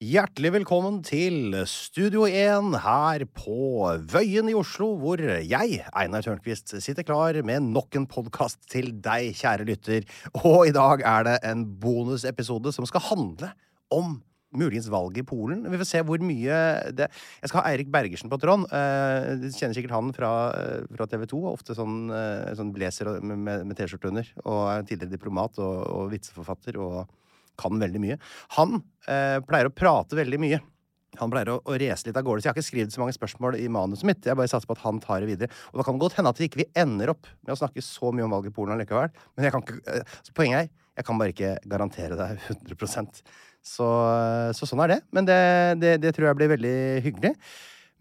Hjertelig velkommen til Studio 1 her på Vøyen i Oslo, hvor jeg, Einar Tørnquist, sitter klar med nok en podkast til deg, kjære lytter. Og i dag er det en bonusepisode som skal handle om muligens valget i Polen. Vi får se hvor mye det Jeg skal ha Eirik Bergersen på tråden. Uh, Du kjenner sikkert han fra, eh, fra TV 2. Ofte sånn, uh, sånn blazer med, med, med T-skjorte under. Og er tidligere diplomat og, og vitseforfatter og kan veldig mye. Han uh, pleier å prate veldig mye. Han pleier å, å race litt av gårde, så jeg har ikke skrevet så mange spørsmål i manuset mitt. Jeg bare satser på at han tar det videre. Og da kan det godt hende at vi ikke ender opp med å snakke så mye om valget i Polen likevel. Men jeg kan ikke, eh, så poenget er, jeg kan bare ikke garantere deg 100% så, så sånn er det. Men det, det, det tror jeg blir veldig hyggelig.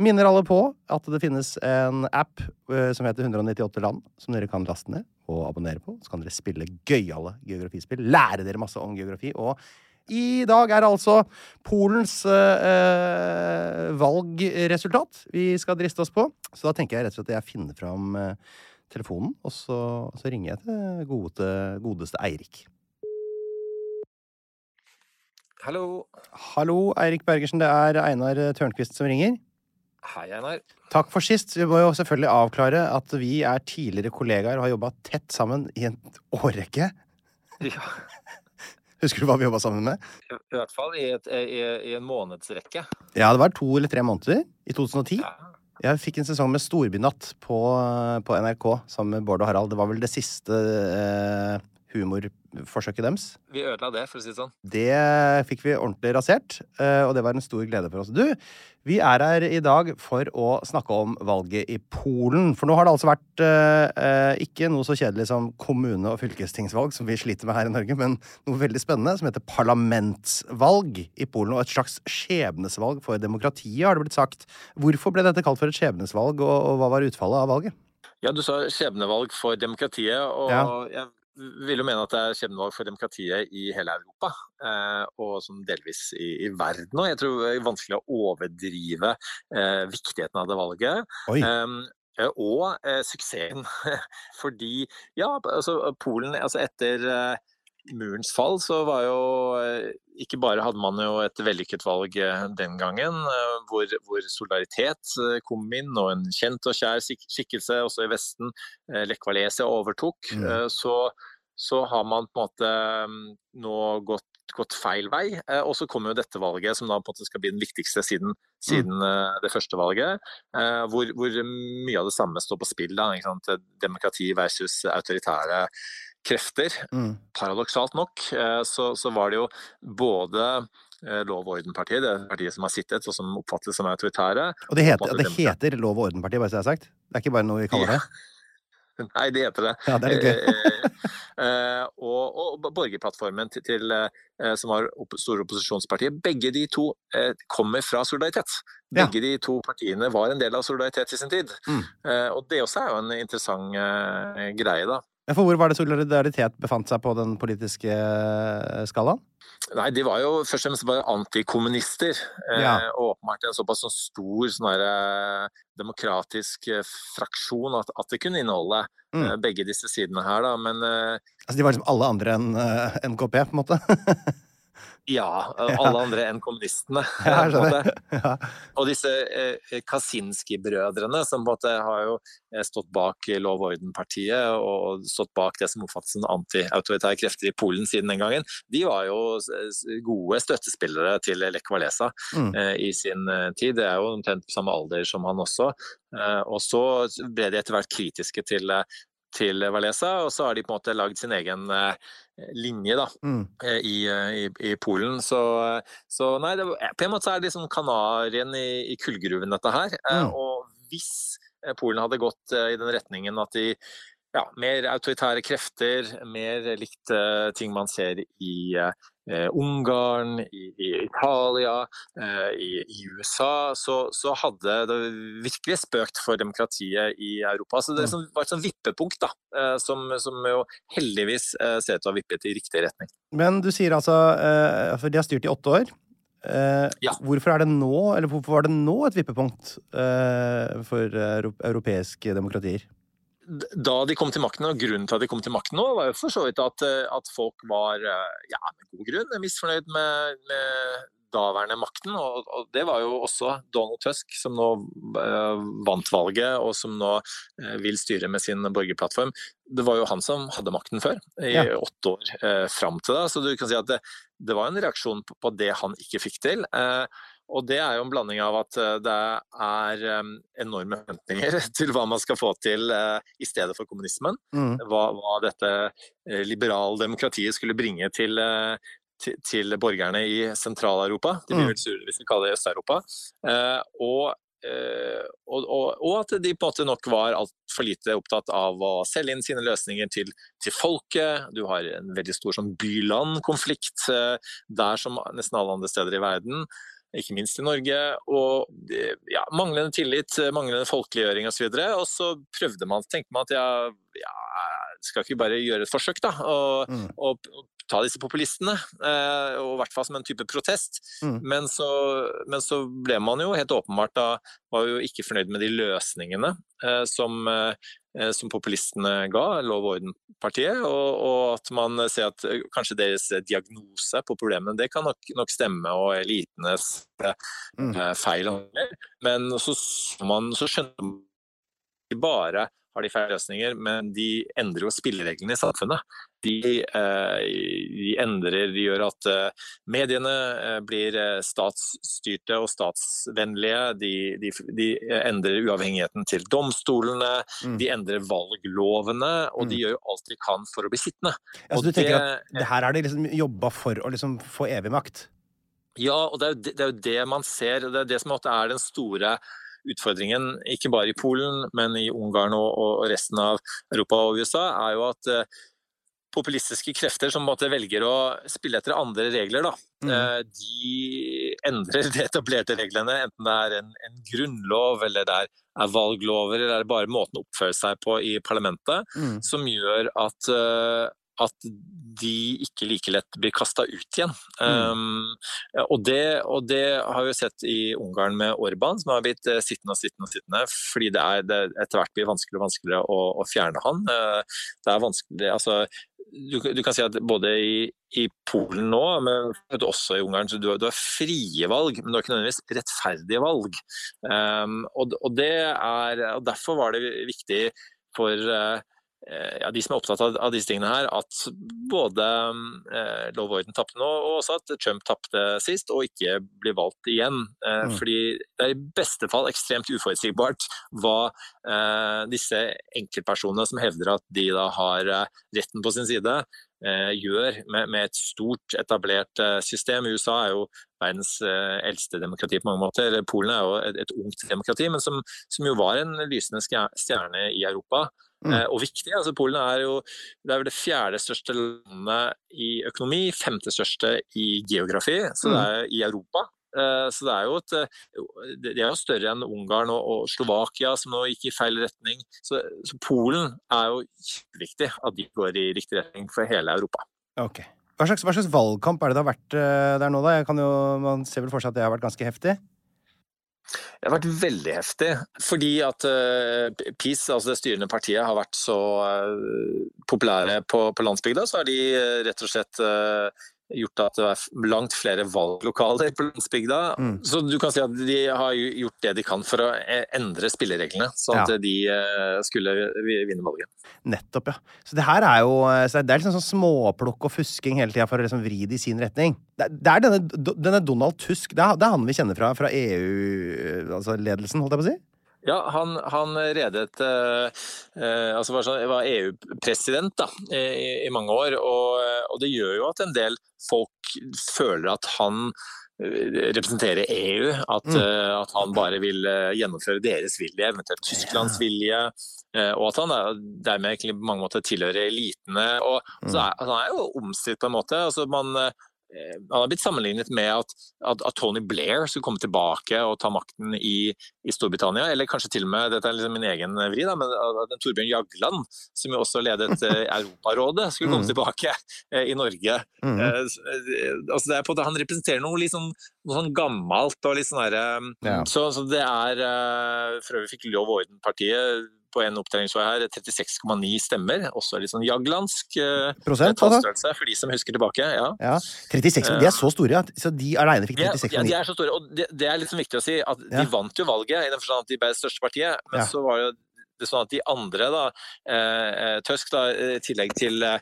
Minner alle på at det finnes en app eh, som heter 198 land, som dere kan laste ned og abonnere på. Så kan dere spille gøyale geografispill. Lære dere masse om geografi. Og i dag er det altså Polens øh, valgresultat vi skal driste oss på. Så da tenker jeg rett og slett at jeg finner fram telefonen, og så, så ringer jeg til gode, godeste Eirik. Hallo. Hallo, Eirik Bergersen. Det er Einar Tørnquist som ringer. Hei, Einar. Takk for sist. Vi må jo selvfølgelig avklare at vi er tidligere kollegaer og har jobba tett sammen i en årrekke. Ja, Husker du hva vi jobba sammen med? i i hvert fall i, et, i, i en månedsrekke. Ja, det var to eller tre måneder i 2010. Ja. Jeg fikk en sesong med Storbynatt på, på NRK sammen med Bård og Harald. Det var vel det siste eh, humorforsøket deres. Vi ødela det, for å si det sånn. Det fikk vi ordentlig rasert, eh, og det var en stor glede for oss. Du, vi er her i dag for å snakke om valget i Polen. For nå har det altså vært eh, eh, ikke noe så kjedelig som kommune- og fylkestingsvalg, som vi sliter med her i Norge, men noe veldig spennende som heter parlamentsvalg i Polen. Og et slags skjebnesvalg for demokratiet, har det blitt sagt. Hvorfor ble dette kalt for et skjebnesvalg, og, og hva var utfallet av valget? Ja, du sa skjebnevalg for demokratiet, og Ja. jeg vil jo mene at det er skjebnevalg for demokratiet i hele Europa, eh, og som delvis i, i verden òg. Jeg tror det er vanskelig å overdrive eh, viktigheten av det valget. Um, eh, og eh, suksessen. Fordi, ja, altså Polen altså Etter eh, murens fall så var jo eh, Ikke bare hadde man jo et vellykket valg eh, den gangen, hvor, hvor solidaritet kom inn, og en kjent og kjær skikkelse også i Vesten, Lech Walesia, overtok. Mm. Så, så har man på en måte mm, nå gått gått feil vei. Eh, Og så kommer jo dette valget, som da på en måte skal bli den viktigste siden, siden mm. det første valget. eh, Hvor, hvor mye av det samme står på spill. Da? Demokrati versus autoritære krefter. Mm. Paradoksalt nok så, så var det jo både Lov og ordenpartiet, det partiet som har sittet og som oppfattes som autoritære. Og det heter, det heter Lov og orden-partiet, bare så det er sagt. Det er ikke bare noe vi kaller det. Nei, det heter det. Ja, det er gøy. Eh, og, og borgerplattformen til, til eh, som var opp, store opposisjonspartier. Begge de to eh, kommer fra Solidaritet. Ja. Begge de to partiene var en del av Solidaritet i sin tid. Mm. Eh, og det også er jo en interessant eh, greie, da. Ja, For hvor var det solidaritet befant seg på den politiske eh, skalaen? Nei, de var jo først og fremst bare antikommunister. Eh, Ja. Og åpenbart en såpass sånn stor sånn der, eh, demokratisk eh, fraksjon at, at det kunne inneholde Mm. eh, begge disse sidene her, da. Men eh, Altså, De var liksom alle andre enn eh, NKP, på en måte? ja, alle andre enn kommunistene. Ja. Og disse eh, Kaczynski-brødrene, som på en måte har jo eh, stått bak Lov og orden-partiet og stått bak det som oppfattes som anti-autoritære krefter i Polen siden den gangen, de var jo gode støttespillere til Lech Walesa Mm. eh, i sin tid. Det er jo omtrent på samme alder som han også. Og så ble de etter hvert kritiske til, til Walesa, og så har de på en måte lagd sin egen eh, linje, da Mm. eh, i, eh, i, i Polen. Så, så nei, det, på en måte så er det liksom kanarien i, i kullgruven, dette her. Mm. Og hvis Polen hadde gått i den retningen at de ja, mer autoritære krefter, mer likt ting man ser i eh, Ungarn, i, i Italia, eh, i, i USA, så, så hadde det virkelig spøkt for demokratiet i Europa. Så det som var et sånn vippepunkt, da, eh, som, som jo heldigvis eh, ser ut til å ha vippet i riktig retning. Men du sier altså eh, For de har styrt i åtte år. Eh, Ja. Hvorfor er det nå, eller hvorfor var det nå et vippepunkt for europeiske demokratier? Da de kom til makten, og grunnen til at de kom til makten nå, var jo for så vidt at, eh, at folk var, eh, ja, med god grunn, misfornøyd med, med daværende makten. Og, og det var jo også Donald Tusk, som nå eh, vant valget, og som nå eh, vil styre med sin borgerplattform. Det var jo han som hadde makten før, i Ja. åtte år eh, fram til da. Så du kan si at det, det var en reaksjon på, på det han ikke fikk til. Eh, og det er jo en blanding av at eh, det er eh, enorme forventninger til hva man skal få til eh, i stedet for kommunismen. Mm. Hva, hva dette liberaldemokratiet skulle bringe til, til, til borgerne i Sentral-Europa. De blir Mm. vel sure hvis vi kaller det Øst-Europa. Eh, og, og, og, og at de på en måte nok var altfor lite opptatt av å selge inn sine løsninger til, til folket. Du har en veldig stor sånn by-land-konflikt eh, der som nesten alle andre steder i verden ikke minst i Norge, og ja, manglende tillit, eh, manglende folkeliggjøring osv. Og, så og så prøvde man, tenkte man at ja, ja, skal ikke bare gjøre et forsøk, da, og, Mm. og, og ta disse populistene, eh, og i hvert fall som en type protest. Mm. Men, så, men så ble man jo helt åpenbart da, var jo ikke fornøyd med de løsningene eh, som, eh, som populistene ga, Lov og orden-partiet, og, og at man ser at eh, kanskje deres diagnose på problemene, det kan nok, nok stemme, og elitenes eh, Mm. eh, feil. Men så, så, man, så skjønner man ikke bare har de feil løsninger, men de endrer jo spillereglene i samfunnet. De, eh, de endrer, de gjør at eh, mediene eh, blir statsstyrte og statsvennlige. De, de, de endrer uavhengigheten til domstolene, Mm. de endrer valglovene, og Mm. de gjør jo alt de kan for å bli sittende. Ja, så du tenker det- at det her er de liksom jobba for å liksom få evig makt? Ja, og det er, jo det, det er jo det man ser. Det er det som er den store utfordringen, ikke bare i Polen, men i Ungarn og, og resten av Europa og USA, er jo at eh, populistiske krefter som velger å spille etter andre regler, da, Mm. eh, de endrer de etablerte reglene, enten det er en, en grunnlov, eller det er, er valglover, eller det er bare måten å oppføre seg på i parlamentet, Mm. som gjør at, eh, at de ikke like lett blir kasta ut igjen. Um, og, det, og det har vi sett i Ungarn med Orban, som har blitt eh, sittende og sittende, og sittende fordi det, er, det etter hvert blir vanskeligere og vanskeligere å, å fjerne han. Uh, det er vanskelig, altså, du, du kan si at både i, i Polen nå, men også i Ungarn, så du, har- du har frie valg, men du har ikke nødvendigvis rettferdige valg. Um, og, og, det er, og derfor var det viktig for eh, ja, de som er opptatt av, disse tingene her, at både eh, Lov og orden tapte nå, og også at Trump tapte sist, og ikke blir valgt igjen. Eh, Mm. Fordi det er i beste fall ekstremt uforutsigbart hva eh, disse enkeltpersonene som hevder at de da har eh, retten på sin side, eh, gjør med, med et stort etablert eh, system. USA er jo verdens eh, eldste demokrati på mange måter. Polen er jo et, et ungt demokrati, men som, som jo var en lysende stjerne i Europa. Mm. og viktig. Altså, Polen er jo det, er det fjerde største landet i økonomi, femte største i geografi, så det mm. er i Europa. Eh, så det er jo et, eh, de er jo større enn Ungarn og, og Slovakia, som nå gikk i feil retning. Så, så Polen er jo viktig at de går i riktig retning for hele Europa. Ok. Hva slags, hva slags, valgkamp er det det har vært eh, der nå, da? Jo, man ser vel for seg at det har vært ganske heftig? Det har vært veldig heftig, fordi at uh, PiS, altså det styrende partiet, har vært så uh, populære på, på landsbygda. Så har de uh, rett og slett gjort at det er langt flere valglokaler på landsbygda. Mm. Så du kan si at de har gjort det de kan for å e, endre spillereglene, sånn at ja. de eh, skulle vinne valget. Nettopp, ja. Så det her er jo eh, det er liksom sånn småplukk og fusking hele tida for å liksom vri det i sin retning. Det, er denne, denne Donald Tusk, det er, det er han vi kjenner fra, fra EU-ledelsen, altså holdt jeg på å si? Ja, han, han redet eh, eh, altså var, sånn, var EU-president i, i, mange år, og, og, det gjør jo at en del folk føler at han eh, representerer EU, at, mm. uh, at han bare vil gjennomføre deres vilje, eventuelt Tysklands vilje. Og at han er, dermed på mange måter tilhører elitene. Og, mm. er, altså, han er jo omstridt på en måte. Altså, man, Eh, han har blitt sammenlignet med at, at, at, Tony Blair skulle komme tilbake og ta makten i, i Storbritannia, eller kanskje til og med, dette er liksom min egen vri, da, men at Torbjørn Jagland, som jo også ledet eh, Europarådet, skulle komme mm. tilbake eh, i Norge. Mm. altså på, han representerer noe, liksom, noe sånn gammelt og litt sånn herre ja. så, så, det er For øvrig fikk Lov og orden-partiet på en opptellingsvei her 36,9 stemmer. Også litt sånn jaglandsk uh, Prosent, tallstørrelse, for de som husker tilbake. Ja. ja. 36, De er så store, så de alene fikk 36,9. Ja, de er så store, og det, det er liksom viktig å si at de vant jo valget, i den forstand at de ble det største partiet. Men så var jo det sånn at de andre, da, eh, eh Tøsk, da, i tillegg til eh,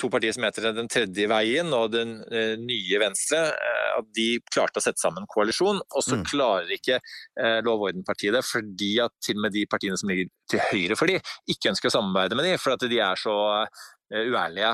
to partier som heter Den tredje veien og Den eh, nye Venstre, eh, at de klarte å sette sammen koalisjon. Og så mm. klarer ikke eh, Lov og orden-partiet det, fordi at til og med de partiene som ligger til høyre for de, ikke ønsker å samarbeide med de, for at de er så uærlige.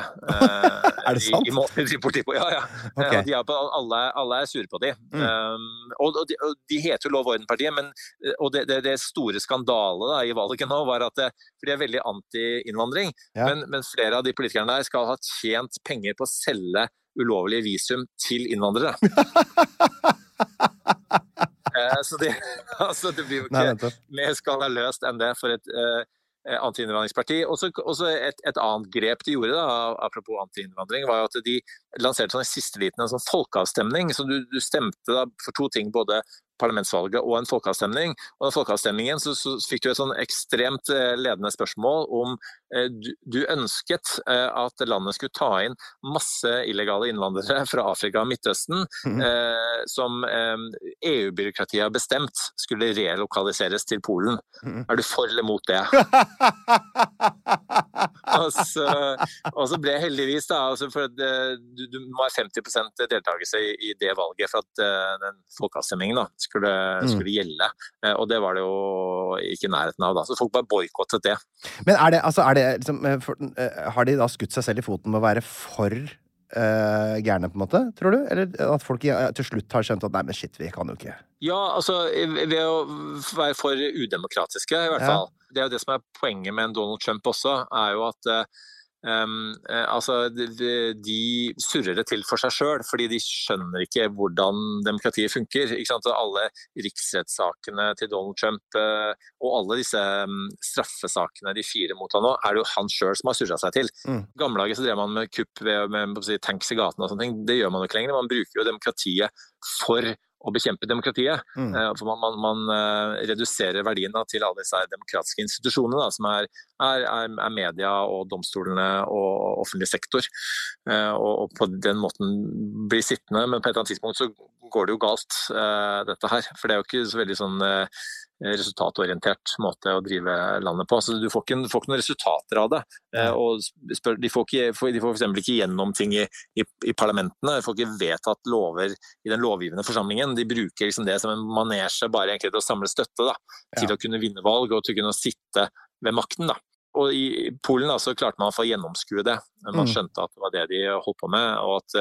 er det sant? I, i de driver Ja, ja. Okay. De på, alle, alle, er sure på dem. Mm. Um, og, og, de, og, de, heter jo Lov og orden-partiet, men eh, og det, det, det store skandalet i valget nå var at For de er veldig anti-innvandring, ja. men, men, flere av de politikerne der skal ha tjent penger på å selge ulovlige visum til innvandrere. uh, så det, altså, det blir jo ikke Nei, mer skandaløst enn det for et uh, Eh, anti-innvandringsparti. Også, også et, et, annet grep de gjorde, da, apropos anti-innvandring, var at de lanserte sånn i siste liten en sånn folkeavstemning. Så du, du stemte for to ting, både parlamentsvalget og en folkeavstemning. Og den folkeavstemningen så, så fikk du et sånn ekstremt eh, ledende spørsmål om eh, du, ønsket eh, at landet skulle ta inn masse illegale innvandrere fra Afrika og Midtøsten, mm. eh, som EU-byråkratiet har bestemt skulle relokaliseres til Polen. Mm. Er du for eller mot det? og, så, og, så, ble heldigvis, da, altså for at, du, du må ha 50% deltakelse i, i, det valget for at den folkeavstemningen da, skulle, skulle mm. gjelde. Uh, og det var det jo ikke i nærheten av da. Så folk bare boikottet det. Men er det, altså, er det liksom, eh, for, eh, Har de da skutt seg selv i foten med å være for uh, gærne, på en måte, tror du? Eller at folk til slutt har skjønt at nei, men shit, vi kan jo ikke Ja, altså ved å være for udemokratiske, i hvert fall. Ja. Det er jo det som er poenget med en Donald Trump også, er jo at uh, Um, altså, de, de, surrer det til for seg sjøl, fordi de skjønner ikke hvordan demokratiet funker. Alle riksrettssakene til Donald Trump uh, og alle disse um, straffesakene de fire mot han nå, er det jo han sjøl som har surra seg til. Mm. gamle så drev man med kupp ved, med, med, med tanks i gatene og sånne ting. Det gjør man jo ikke lenger. Man bruker jo demokratiet for å bekjempe demokratiet. Mm. Uh, for man, man, man uh, reduserer verdiene til alle disse demokratiske institusjonene, da, som er, er, er, media og domstolene og offentlig sektor. Uh, og, og, på den måten blir sittende. Men på et eller annet tidspunkt så går det jo galt, dette her. For det er jo ikke så veldig sånn resultatorientert måte å drive landet på. Så Du får ikke, får ikke noen resultater av det. Eh, og spør, de får, ikke, de får f.eks. ikke gjennom ting i, i, i, parlamentene. De får ikke vedtatt lover i den lovgivende forsamlingen. De bruker liksom det som en manesje bare egentlig til å samle støtte da, til ja. å kunne vinne valg og til å kunne sitte ved makten. da. Og I Polen da, så klarte man å få gjennomskue det. Man mm. skjønte at det var det de holdt på med. og at,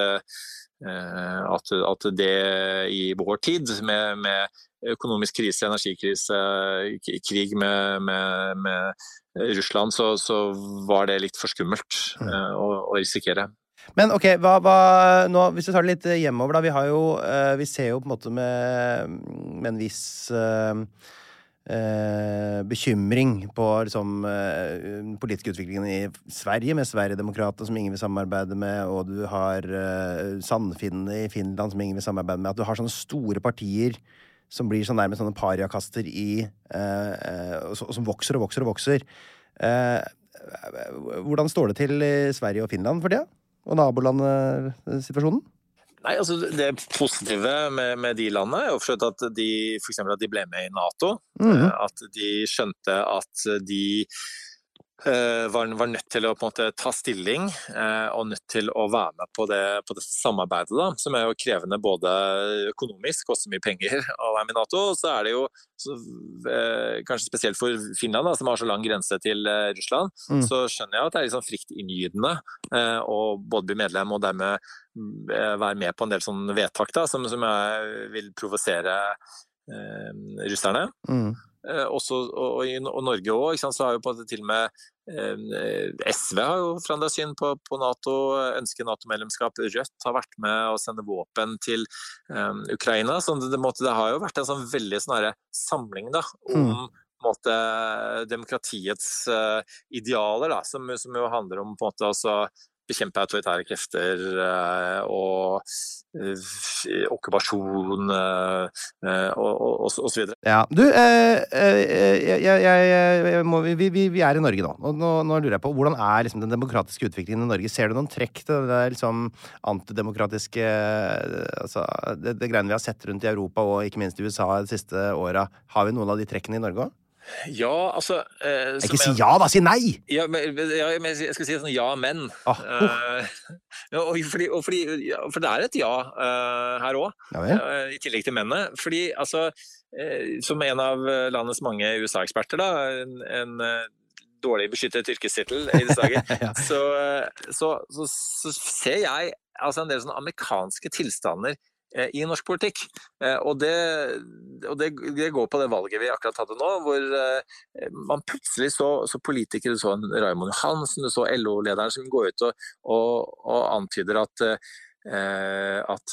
eh, at, at det i vår tid, med, med økonomisk krise, energikrise, krig med, med, med Russland, så, så, var det litt for skummelt mm. uh, å, å, risikere. Men ok, hva, hva, nå, hvis vi tar det litt hjemover, da. Vi har jo uh, Vi ser jo på en måte med, med en viss uh, eh, bekymring på liksom, eh, politiske utvikling i Sverige, med Sverigedemokraterna som ingen vil samarbeide med, og du har eh, Sandfinnene i Finland som ingen vil samarbeide med. At du har sånne store partier som blir sånn nærmest sånne pariakaster i eh, eh som vokser og vokser og vokser. Eh, hvordan står det til i Sverige og Finland for det? Og nabolandsituasjonen? Nei, altså Det positive med, med de landene er jo at de, for at de ble med i Nato. Mm. At de skjønte at de Eh, var, var, nødt til å måte ta stilling eh, og nødt til å være med på det, på det samarbeidet, da, som er jo krevende både økonomisk, koster mye penger å være med i Nato. Og så er det jo så, eh, kanskje spesielt for Finland, da, som har så lang grense til eh, Russland, mm. så skjønner jeg at det er liksom fryktinngytende eh, å både bli medlem og dermed eh, være med på en del sånne vedtak da, som, som jeg vil provosere russerne. Mm. Eh, også, og, i Norge òg, så har jo på til og med eh, SV har jo forandra syn på, på, Nato, ønsker Nato-medlemskap. Rødt har vært med å sende våpen til um, Ukraina. så det, det, det, har jo vært en sånn veldig sånn samling da, om mm. måte, demokratiets uh, idealer, da, som, som, jo handler om på en måte også bekjempe autoritære krefter eh, og eh, okkupasjon eh, osv. Ja. Du, jeg, jeg, må, vi, vi, vi, er i Norge nå. og nå, nå lurer jeg på hvordan er liksom, den demokratiske utviklingen i Norge? Ser du noen trekk til det liksom, antidemokratiske altså, det, det greiene vi har sett rundt i Europa og ikke minst i USA de siste åra? Har vi noen av de trekkene i Norge òg? Ja, altså eh, Ikke si ja, da! Si nei! Ja, men, ja, men jeg skal si sånn ja, men. Ah, uh. Uh, og fordi, og fordi, ja, for det er et ja uh, her òg, ja, i tillegg til mennene. Fordi altså, som en av landets mange USA-eksperter, da, en, en dårlig beskyttet yrkestittel i disse dager, så, så, så, så, ser jeg altså en del sånne amerikanske tilstander Eh, i norsk politikk. Eh, og, det, og det, det, går på det valget vi akkurat hadde nå, hvor eh, man plutselig så, så politikere, du så Raymond Johansen, du så LO-lederen som går ut og, og, og antyder at at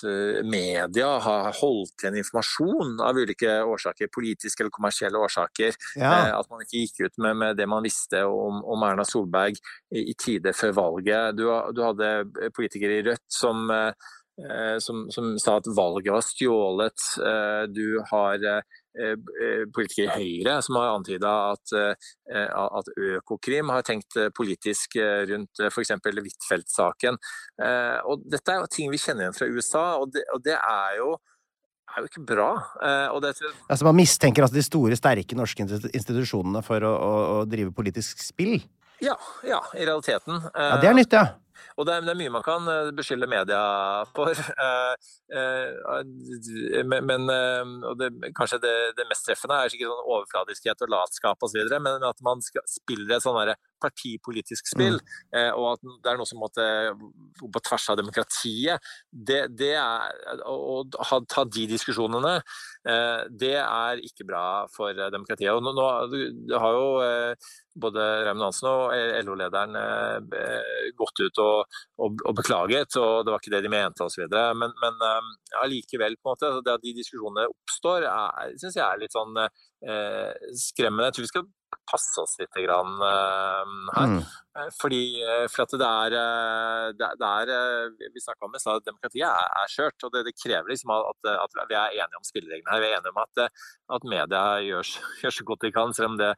media har holdt igjen informasjon av ulike årsaker, politiske eller kommersielle årsaker. Ja. At man ikke gikk ut med, med det man visste om, om Erna Solberg i, i tide før valget. Du, du hadde politikere i Rødt som Eh, som, som, sa at valget var stjålet. Eh, du har eh, politikere i Høyre som har antyda at, at, Økokrim har tenkt politisk rundt f.eks. Huitfeldt-saken. Dette er jo ting vi kjenner igjen fra USA, og det, og det er jo er jo ikke bra. Det... Altså Man mistenker altså de store, sterke norske institusjonene for å, å, å drive politisk spill? Ja, ja, i realiteten. Ja, Det er nytt, ja. Og det er, det er, mye man kan eh, beskylde media for. Eh, eh, men det, kanskje det, det, mest treffende er sikkert sånn overfladiskhet og latskap osv., men at man spiller et sånn partipolitisk spill, mm. og at det er noe som måtte gå på tvers av demokratiet, det, det er Å ta de diskusjonene, det er ikke bra for demokratiet. Og nå, nå, har jo både Raymond Hansen og LO-lederen eh, gått ut og, og, og, beklaget, og det var ikke det de mente osv. Men, men ja, allikevel, på en måte, det at de diskusjonene oppstår, syns jeg er litt sånn eh, skremmende. Jeg tror vi skal passe oss litt grann, uh, her. Mm. Fordi, for det er, det, det er Vi snakka om det, at demokratiet er, er skjørt. og Det, det krever liksom at, at, vi er enige om spillereglene her. Vi er enige om at, at media gjør, gjør, så godt de kan, selv om det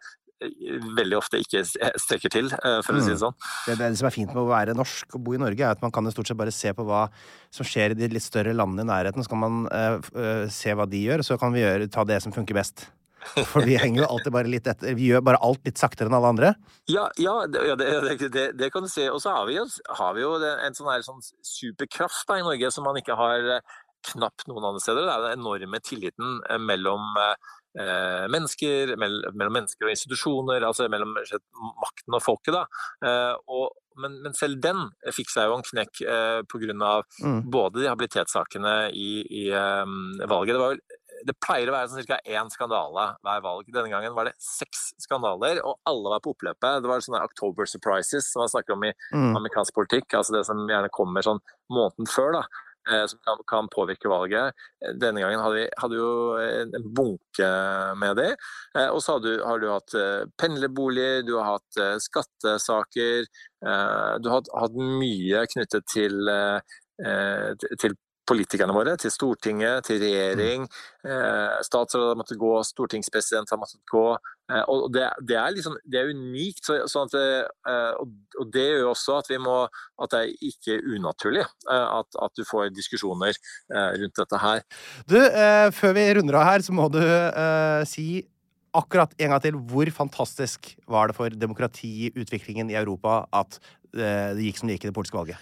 veldig ofte ikke strekker til, eh, for å si det mm. sånn. Det, det, som er fint med å være norsk og bo i Norge, er at man kan stort sett bare se på hva som skjer i de litt større landene i nærheten. Så kan man uh, se hva de gjør, og så kan vi gjøre, ta det som funker best. For vi henger jo alltid bare litt etter. Vi gjør bare alt litt saktere enn alle andre. Ja, ja det, det, det, kan du se. Og så har vi jo, har vi jo en sånn, her, sånn superkraft da, i Norge som man ikke har knapt noen andre steder. Det er den enorme tilliten mellom eh, mennesker, mellom mennesker og institusjoner, altså mellom makten og folket. Eh, og, men, men, selv den fikk seg jo en knekk eh, pga. Mm. både de habilitetssakene i, i um, valget. Det var vel det pleier å være sånn ca. én skandale hver valg. Denne gangen var det seks skandaler, og alle var på oppløpet. Det var sånne October surprises som man snakker om i mm. amerikansk politikk. altså Det som gjerne kommer sånn måneden før. da, Eh, som kan, kan, påvirke valget. Denne gangen hadde vi hadde jo en bunke med de. Eh, og så har du, har du hatt eh, pendlerboliger, du har hatt skattesaker. Du har hatt, hatt mye knyttet til, til politikerne våre, til Stortinget, til regjering. Eh, Statsråd har måttet gå, stortingspresident har måttet gå. Eh, og det, det, er liksom, det er unikt. Så, sånn det, eh, og det gjør også at, vi må, at det er ikke unaturlig at, at, du får diskusjoner eh, rundt dette her. Du, eh, før vi runder av her, så må du si akkurat en gang til hvor fantastisk var det for demokratiutviklingen i Europa at det gikk som det gikk i det polske valget?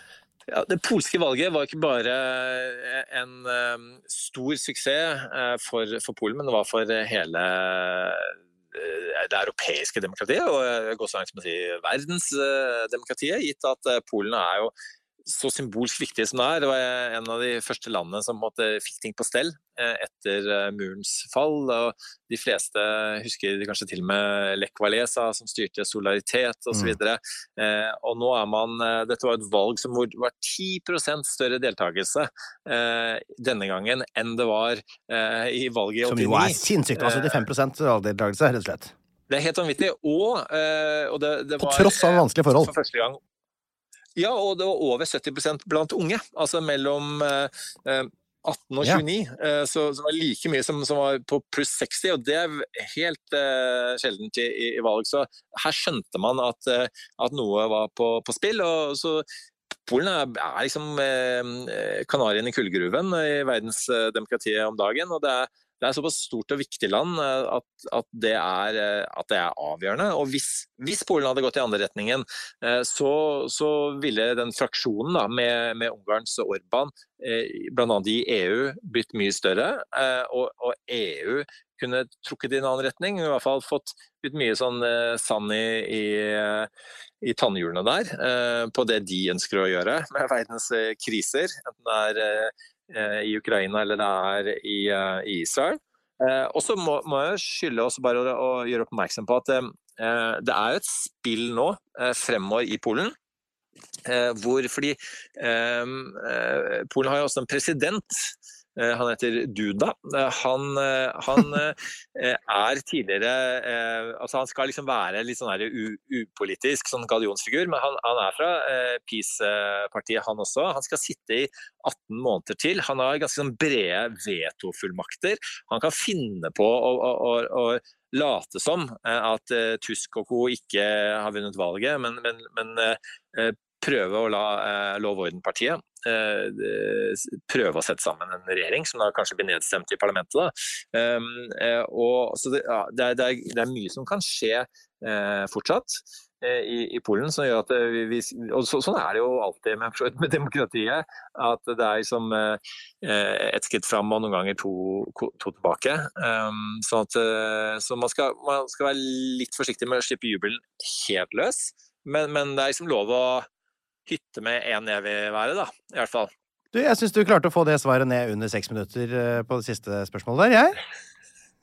Ja, det polske valget var ikke bare eh, en um, stor suksess uh, for, for, Polen, men det var for hele det europeiske demokratiet, og jeg går så langt som å si verdensdemokratiet, gitt at Polen er jo så symbolsk viktig som det er. Det var en av de første landene som måtte, fikk ting på stell eh, etter eh, murens fall. og De fleste husker kanskje til og med Lech Walesa som styrte Solidaritet osv. Mm. Eh, og nå er man, Dette var et valg som var 10% større deltakelse eh, denne gangen enn det var eh, i valget i 89. Som jo er sinnssykt. Altså 75 valgdeltakelse, rett og slett. Det er helt vanvittig. Og, og det, det var På tross av vanskelige forhold. For første gang ja, og det var over 70% blant unge. Altså mellom eh, 18 og 29. Ja. Eh, så, det var like mye som, som, var på pluss 60, og det er helt eh, sjeldent i, i, valg. Så her skjønte man at, eh, at noe var på, på spill. og så Polen er, er liksom eh, kanarien i kullgruven i verdensdemokratiet om dagen. og det er det er såpass stort og viktig land eh, at, at, det, er, eh, at det, er, avgjørende. Og hvis, hvis, Polen hadde gått i andre retningen, eh, så, så ville den fraksjonen da, med, med Ungarns Orban, bl.a. i EU, blitt mye større. Og, og, EU kunne trukket i en annen retning, i hvert fall fått litt mye sånn sand i, i, i tannhjulene der, på det de ønsker å gjøre med verdens kriser. Enten det er i Ukraina eller det er i, eh, i Israel. Eh, og så må, må, jeg skylde også bare å, å, gjøre oppmerksom på at det er et spill nå fremover i Polen. hvor fordi Polen har jo også en president Eh, han heter Duda. Eh, han, eh, han er tidligere altså Han skal liksom være litt sånn upolitisk, sånn gallionsfigur, men han, han er fra Peace-partiet, han også. Han skal sitte i 18 måneder til. Han har ganske sånn brede vetofullmakter. Han kan finne på å, å, å, å late som at Tusk og co. ikke har vunnet valget, men, men, men prøve å la Lov og orden-partiet Eh, prøve å sette sammen en regjering som da kanskje blir nedstemt i parlamentet. Um, eh, og, så det, ja, det, er, det, er, mye som kan skje eh, fortsatt. I, i, Polen. som gjør at vi, og så, Sånn er det jo alltid med, med demokratiet. At det er liksom eh, ett skritt fram og noen ganger to, to tilbake. Um, sånn at, så man skal, man skal, være litt forsiktig med å slippe jubelen helt løs. Men, men det er liksom lov å hytte med én jeg vil være, da. I hvert fall. Du, jeg syns du klarte å få det svaret ned under seks minutter eh, på det siste spørsmålet der, jeg.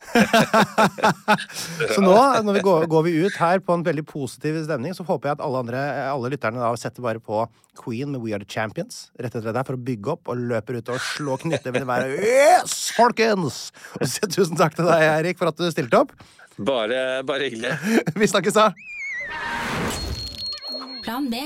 så nå når vi går, går, vi ut her på en veldig positiv stemning, så håper jeg at alle, andre, alle lytterne da setter bare på Queen med We Are The Champions rett etter det der for å bygge opp, og løper ut og slå knyttet vil været. Yes, folkens! Og så tusen takk til deg, Erik, for at du stilte opp. Bare, bare hyggelig. vi snakkes da. Plan B.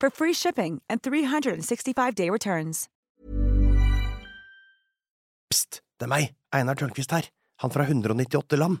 for free shipping and 365-day returns. Pst, det er meg, Einar Tørnquist her, han fra 198 land.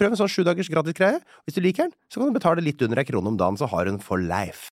Prøv en sånn sju dagers gratis greie. Hvis du liker den, så kan du betale litt under ei krone om dagen, så har den for life.